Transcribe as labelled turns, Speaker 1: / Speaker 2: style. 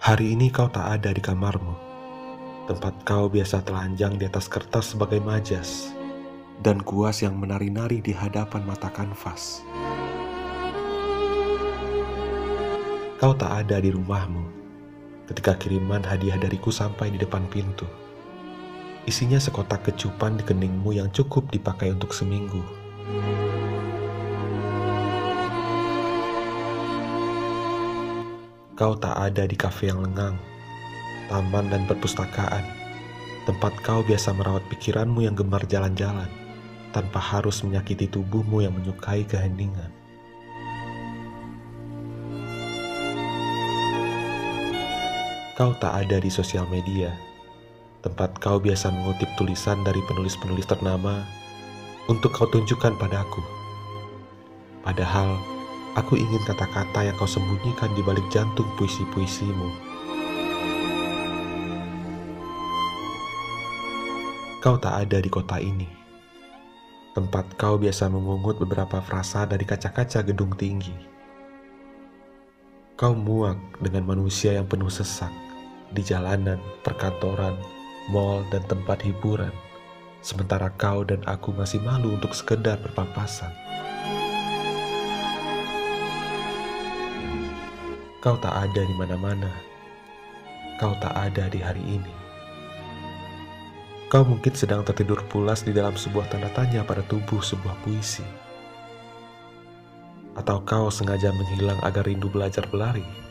Speaker 1: Hari ini kau tak ada di kamarmu, tempat kau biasa telanjang di atas kertas sebagai majas, dan kuas yang menari-nari di hadapan mata kanvas. Kau tak ada di rumahmu ketika kiriman hadiah dariku sampai di depan pintu. Isinya sekotak kecupan di keningmu yang cukup dipakai untuk seminggu. Kau tak ada di kafe yang lengang, taman dan perpustakaan, tempat kau biasa merawat pikiranmu yang gemar jalan-jalan, tanpa harus menyakiti tubuhmu yang menyukai keheningan. Kau tak ada di sosial media, tempat kau biasa mengutip tulisan dari penulis-penulis ternama untuk kau tunjukkan padaku. Padahal, Aku ingin kata-kata yang kau sembunyikan di balik jantung puisi-puisimu. Kau tak ada di kota ini. Tempat kau biasa mengungut beberapa frasa dari kaca-kaca gedung tinggi. Kau muak dengan manusia yang penuh sesak di jalanan, perkantoran, mall, dan tempat hiburan. Sementara kau dan aku masih malu untuk sekedar berpapasan. Kau tak ada di mana-mana. Kau tak ada di hari ini. Kau mungkin sedang tertidur pulas di dalam sebuah tanda tanya pada tubuh sebuah puisi. Atau kau sengaja menghilang agar rindu belajar berlari.